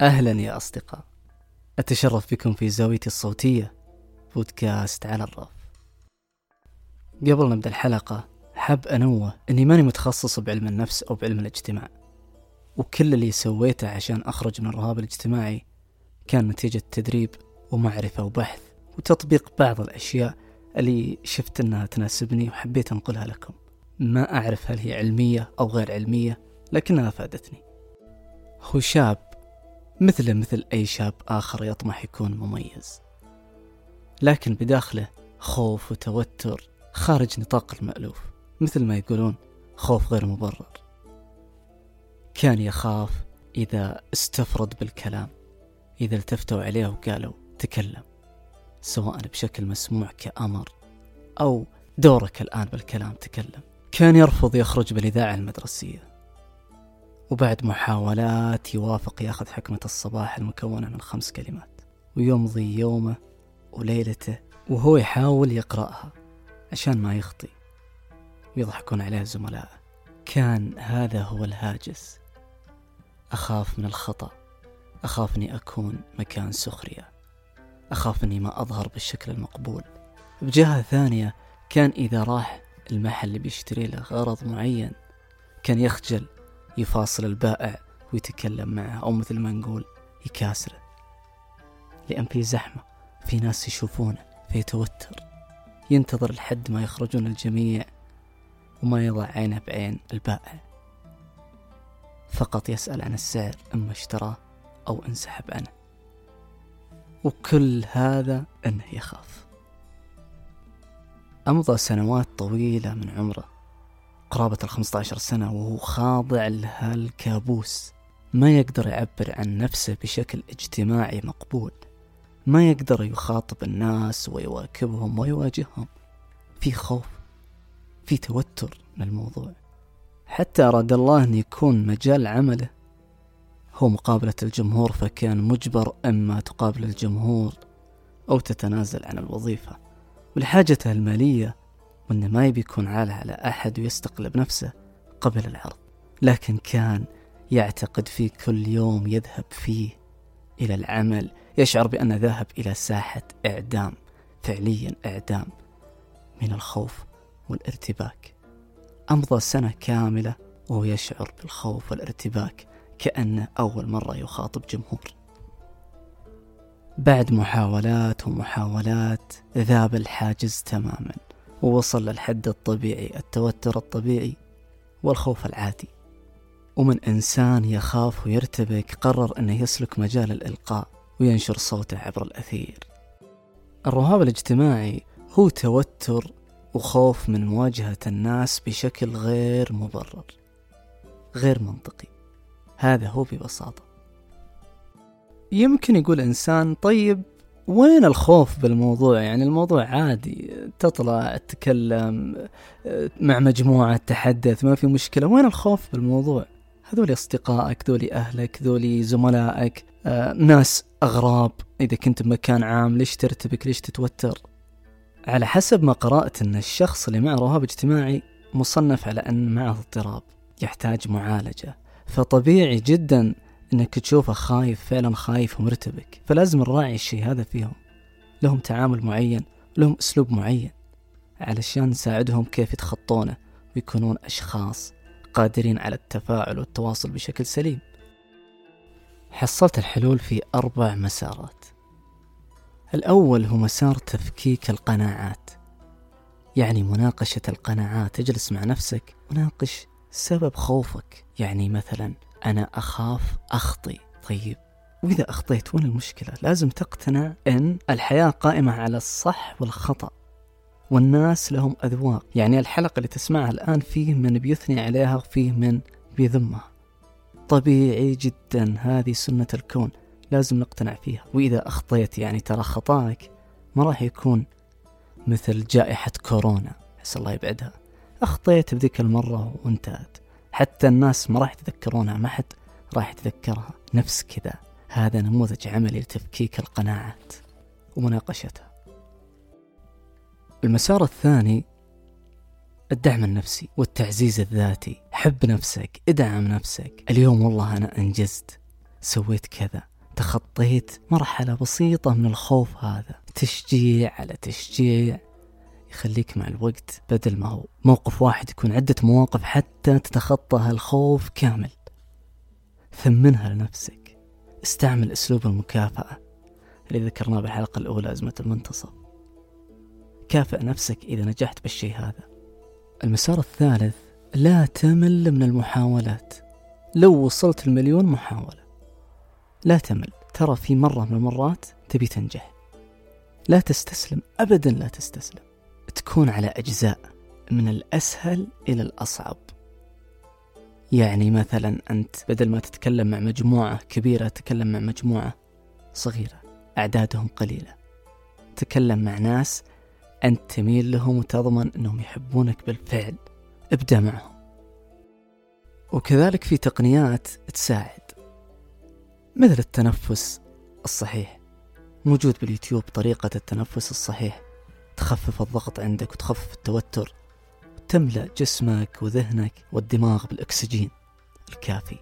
أهلا يا أصدقاء. أتشرف بكم في زاويتي الصوتية بودكاست على الرف. قبل نبدأ الحلقة حاب أنوه أني ماني متخصص بعلم النفس أو بعلم الاجتماع وكل اللي سويته عشان أخرج من الرهاب الاجتماعي كان نتيجة تدريب ومعرفة وبحث وتطبيق بعض الأشياء اللي شفت أنها تناسبني وحبيت أنقلها لكم. ما أعرف هل هي علمية أو غير علمية لكنها أفادتني هو شاب مثله مثل أي شاب آخر يطمح يكون مميز. لكن بداخله خوف وتوتر خارج نطاق المألوف مثل ما يقولون خوف غير مبرر. كان يخاف إذا استفرد بالكلام إذا التفتوا عليه وقالوا تكلم سواء بشكل مسموع كأمر أو دورك الآن بالكلام تكلم. كان يرفض يخرج بالإذاعة المدرسية. وبعد محاولات يوافق ياخذ حكمة الصباح المكونة من خمس كلمات. ويمضي يومه وليلته وهو يحاول يقرأها عشان ما يخطي. ويضحكون عليه زملائه كان هذا هو الهاجس. أخاف من الخطأ. أخاف أني أكون مكان سخرية. أخاف أني ما أظهر بالشكل المقبول. بجهة ثانية كان إذا راح المحل اللي بيشتري له غرض معين كان يخجل يفاصل البائع ويتكلم معه أو مثل ما نقول يكاسره. لأن في زحمة في ناس يشوفونه فيتوتر ينتظر لحد ما يخرجون الجميع وما يضع عينه بعين البائع. فقط يسأل عن السعر إما اشتراه أو انسحب عنه. وكل هذا أنه يخاف. أمضى سنوات طويلة من عمره. قرابة الخمسة عشر سنة وهو خاضع لهالكابوس. ما يقدر يعبر عن نفسه بشكل اجتماعي مقبول. ما يقدر يخاطب الناس ويواكبهم ويواجههم. في خوف في توتر من الموضوع. حتى أراد الله أن يكون مجال عمله. هو مقابلة الجمهور فكان مجبر إما تقابل الجمهور أو تتنازل عن الوظيفة. ولحاجته المالية وأنه ما يبي يكون عالة على أحد ويستقل بنفسه قبل العرض لكن كان يعتقد في كل يوم يذهب فيه إلى العمل يشعر بأنه ذاهب إلى ساحة إعدام فعليا إعدام من الخوف والارتباك. أمضى سنة كاملة وهو يشعر بالخوف والارتباك كأنه أول مرة يخاطب جمهور. بعد محاولات ومحاولات ذاب الحاجز تماما. ووصل للحد الطبيعي التوتر الطبيعي والخوف العادي. ومن إنسان يخاف ويرتبك قرر أنه يسلك مجال الإلقاء وينشر صوته عبر الأثير. الرهاب الاجتماعي هو توتر وخوف من مواجهة الناس بشكل غير مبرر غير منطقي. هذا هو ببساطة. يمكن يقول إنسان طيب وين الخوف بالموضوع؟ يعني الموضوع عادي تطلع تتكلم مع مجموعة تحدث ما في مشكلة. وين الخوف بالموضوع؟ هذول أصدقائك ذولي أهلك ذولي زملائك آه، ناس أغراب. إذا كنت بمكان عام ليش ترتبك؟ ليش تتوتر؟ على حسب ما قرأت أن الشخص اللي معه رهاب اجتماعي مصنف على أن معه اضطراب يحتاج معالجة. فطبيعي جدا إنك تشوفه خايف فعلا خايف ومرتبك. فلازم نراعي الشيء هذا فيهم. لهم تعامل معين لهم أسلوب معين علشان نساعدهم كيف يتخطونه ويكونون أشخاص قادرين على التفاعل والتواصل بشكل سليم. حصلت الحلول في أربع مسارات. الأول هو مسار تفكيك القناعات. يعني مناقشة القناعات تجلس مع نفسك وناقش سبب خوفك. يعني مثلا أنا أخاف أخطي. طيب وإذا أخطيت وين المشكلة؟ لازم تقتنع أن الحياة قائمة على الصح والخطأ والناس لهم أذواق. يعني الحلقة اللي تسمعها الآن فيه من بيثني عليها وفيه من بيذمها طبيعي جدا هذه سنة الكون لازم نقتنع فيها. وإذا أخطيت يعني ترى خطأك ما راح يكون مثل جائحة كورونا. عسى الله يبعدها. أخطيت بذيك المرة وانتهت. حتى الناس ما راح يتذكرونها ما حد راح يتذكرها. نفس كذا. هذا نموذج عملي لتفكيك القناعات ومناقشتها. المسار الثاني الدعم النفسي والتعزيز الذاتي. حب نفسك ادعم نفسك. اليوم والله أنا أنجزت سويت كذا تخطيت مرحلة بسيطة من الخوف هذا. تشجيع على تشجيع. يخليك مع الوقت بدل ما هو موقف واحد يكون عدة مواقف حتى تتخطى هالخوف كامل. ثمنها لنفسك. استعمل أسلوب المكافأة اللي ذكرناه بالحلقة الأولى أزمة المنتصف. كافئ نفسك إذا نجحت بالشيء هذا. المسار الثالث لا تمل من المحاولات. لو وصلت المليون محاولة لا تمل. ترى في مرة من المرات تبي تنجح. لا تستسلم. أبدا لا تستسلم. تكون على أجزاء من الأسهل إلى الأصعب. يعني مثلا أنت بدل ما تتكلم مع مجموعة كبيرة تتكلم مع مجموعة صغيرة أعدادهم قليلة. تكلم مع ناس أنت تميل لهم وتضمن أنهم يحبونك بالفعل. ابدأ معهم. وكذلك في تقنيات تساعد مثل التنفس الصحيح. موجود باليوتيوب طريقة التنفس الصحيح. تخفف الضغط عندك وتخفف التوتر وتملأ جسمك وذهنك والدماغ بالأكسجين الكافي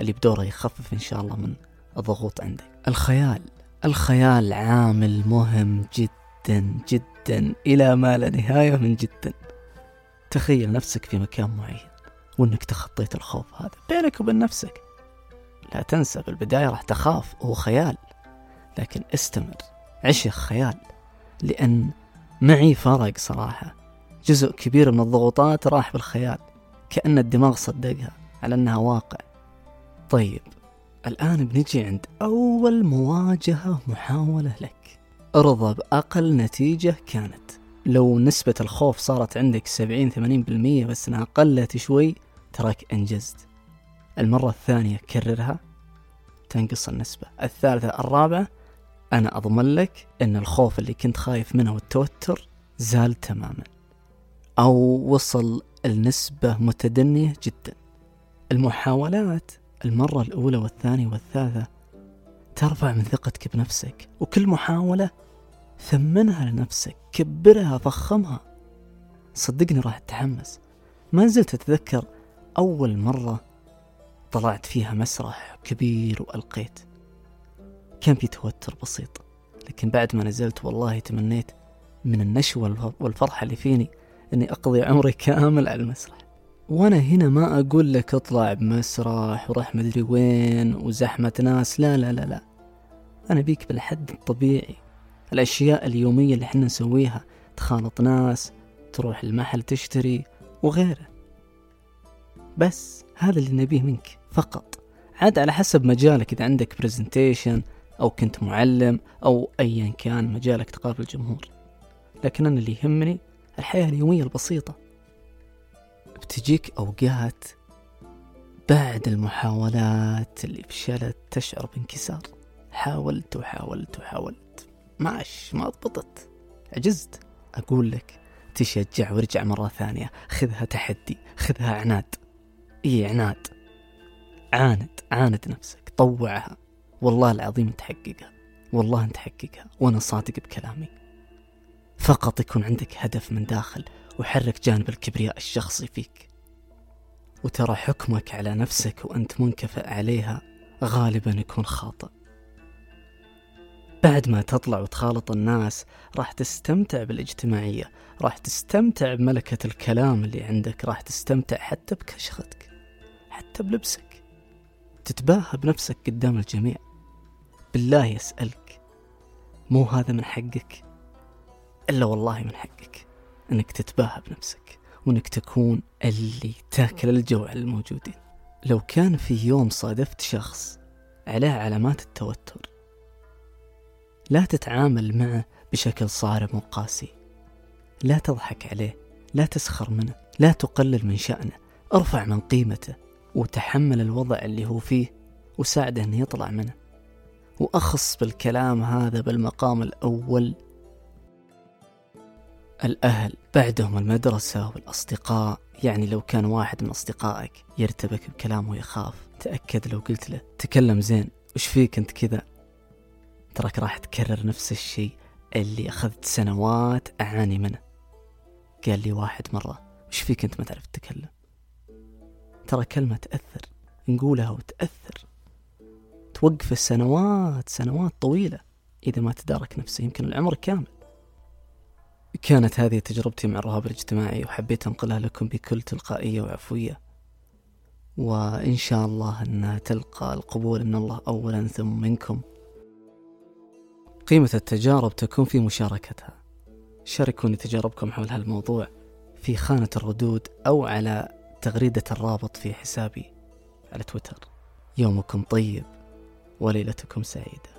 اللي بدوره يخفف إن شاء الله من الضغوط عندك. الخيال الخيال عامل مهم جدا جدا إلى ما لا نهاية من جدا. تخيل نفسك في مكان معين وإنك تخطيت الخوف هذا بينك وبين نفسك. لا تنسى بالبداية راح تخاف هو خيال لكن استمر. عش خيال لأن معي فرق صراحة. جزء كبير من الضغوطات راح بالخيال كأن الدماغ صدقها على أنها واقع. طيب الآن بنجي عند أول مواجهة محاولة لك. ارضى بأقل نتيجة كانت. لو نسبة الخوف صارت عندك سبعين ثمانين بالمية بس إنها قلت شوي تراك أنجزت. المرة الثانية كررها تنقص النسبة. الثالثة الرابعة أنا أضمن لك أن الخوف اللي كنت خايف منه والتوتر زال تماما أو وصل النسبة متدنية جدا. المحاولات المرة الأولى والثانية والثالثة ترفع من ثقتك بنفسك وكل محاولة ثمنها لنفسك كبرها فخمها صدقني راح تتحمس ما زلت أتذكر أول مرة طلعت فيها مسرح كبير وألقيت. كان في توتر بسيط لكن بعد ما نزلت والله تمنيت من النشوة والفرحة اللي فيني أني أقضي عمري كامل على المسرح. وأنا هنا ما أقول لك اطلع بمسرح وروح مدري وين وزحمة ناس لا لا لا لا. أنا بيك بالحد الطبيعي. الأشياء اليومية اللي إحنا نسويها تخالط ناس تروح المحل تشتري وغيره. بس هذا اللي نبيه منك فقط. عاد على حسب مجالك إذا عندك presentation أو كنت معلم أو أيا كان مجالك تقابل الجمهور. لكن أنا اللي يهمني الحياة اليومية البسيطة. بتجيك أوقات بعد المحاولات اللي فشلت تشعر بانكسار. حاولت وحاولت وحاولت. ماش ما ضبطت. عجزت. أقول لك تشجع وارجع مرة ثانية. خذها تحدي خذها عناد. إيه عناد. عاند عاند نفسك. طوعها. والله العظيم تحققها. والله تحققها. وأنا صادق بكلامي. فقط يكون عندك هدف من داخل وحرك جانب الكبرياء الشخصي فيك. وترى حكمك على نفسك وأنت منكفئ عليها غالبا يكون خاطئ. بعد ما تطلع وتخالط الناس راح تستمتع بالاجتماعية راح تستمتع بملكة الكلام اللي عندك راح تستمتع حتى بكشختك حتى بلبسك. تتباهى بنفسك قدام الجميع. بالله يسألك مو هذا من حقك؟ إلا والله من حقك أنك تتباهى بنفسك وأنك تكون اللي تاكل الجوع الموجودين. لو كان في يوم صادفت شخص عليه علامات التوتر لا تتعامل معه بشكل صارم وقاسي. لا تضحك عليه لا تسخر منه لا تقلل من شأنه. ارفع من قيمته وتحمل الوضع اللي هو فيه وساعده إنه يطلع منه. وأخص بالكلام هذا بالمقام الأول الأهل بعدهم المدرسة والأصدقاء. يعني لو كان واحد من أصدقائك يرتبك بكلام ويخاف تأكد لو قلت له تكلم زين وش فيك أنت كذا؟ تراك راح تكرر نفس الشيء اللي أخذت سنوات أعاني منه. قال لي واحد مرة وش فيك أنت ما تعرف تتكلم؟ ترى كلمة تأثر نقولها وتأثر. توقف السنوات سنوات طويلة إذا ما تدارك نفسه يمكن العمر كامل. كانت هذه تجربتي مع الرهاب الاجتماعي وحبيت أنقلها لكم بكل تلقائية وعفوية. وإن شاء الله أنها تلقى القبول من الله أولا ثم منكم. قيمة التجارب تكون في مشاركتها. شاركوني تجاربكم حول هالموضوع في خانة الردود أو على تغريدة الرابط في حسابي على تويتر. يومكم طيب. وليلتكم سعيدة.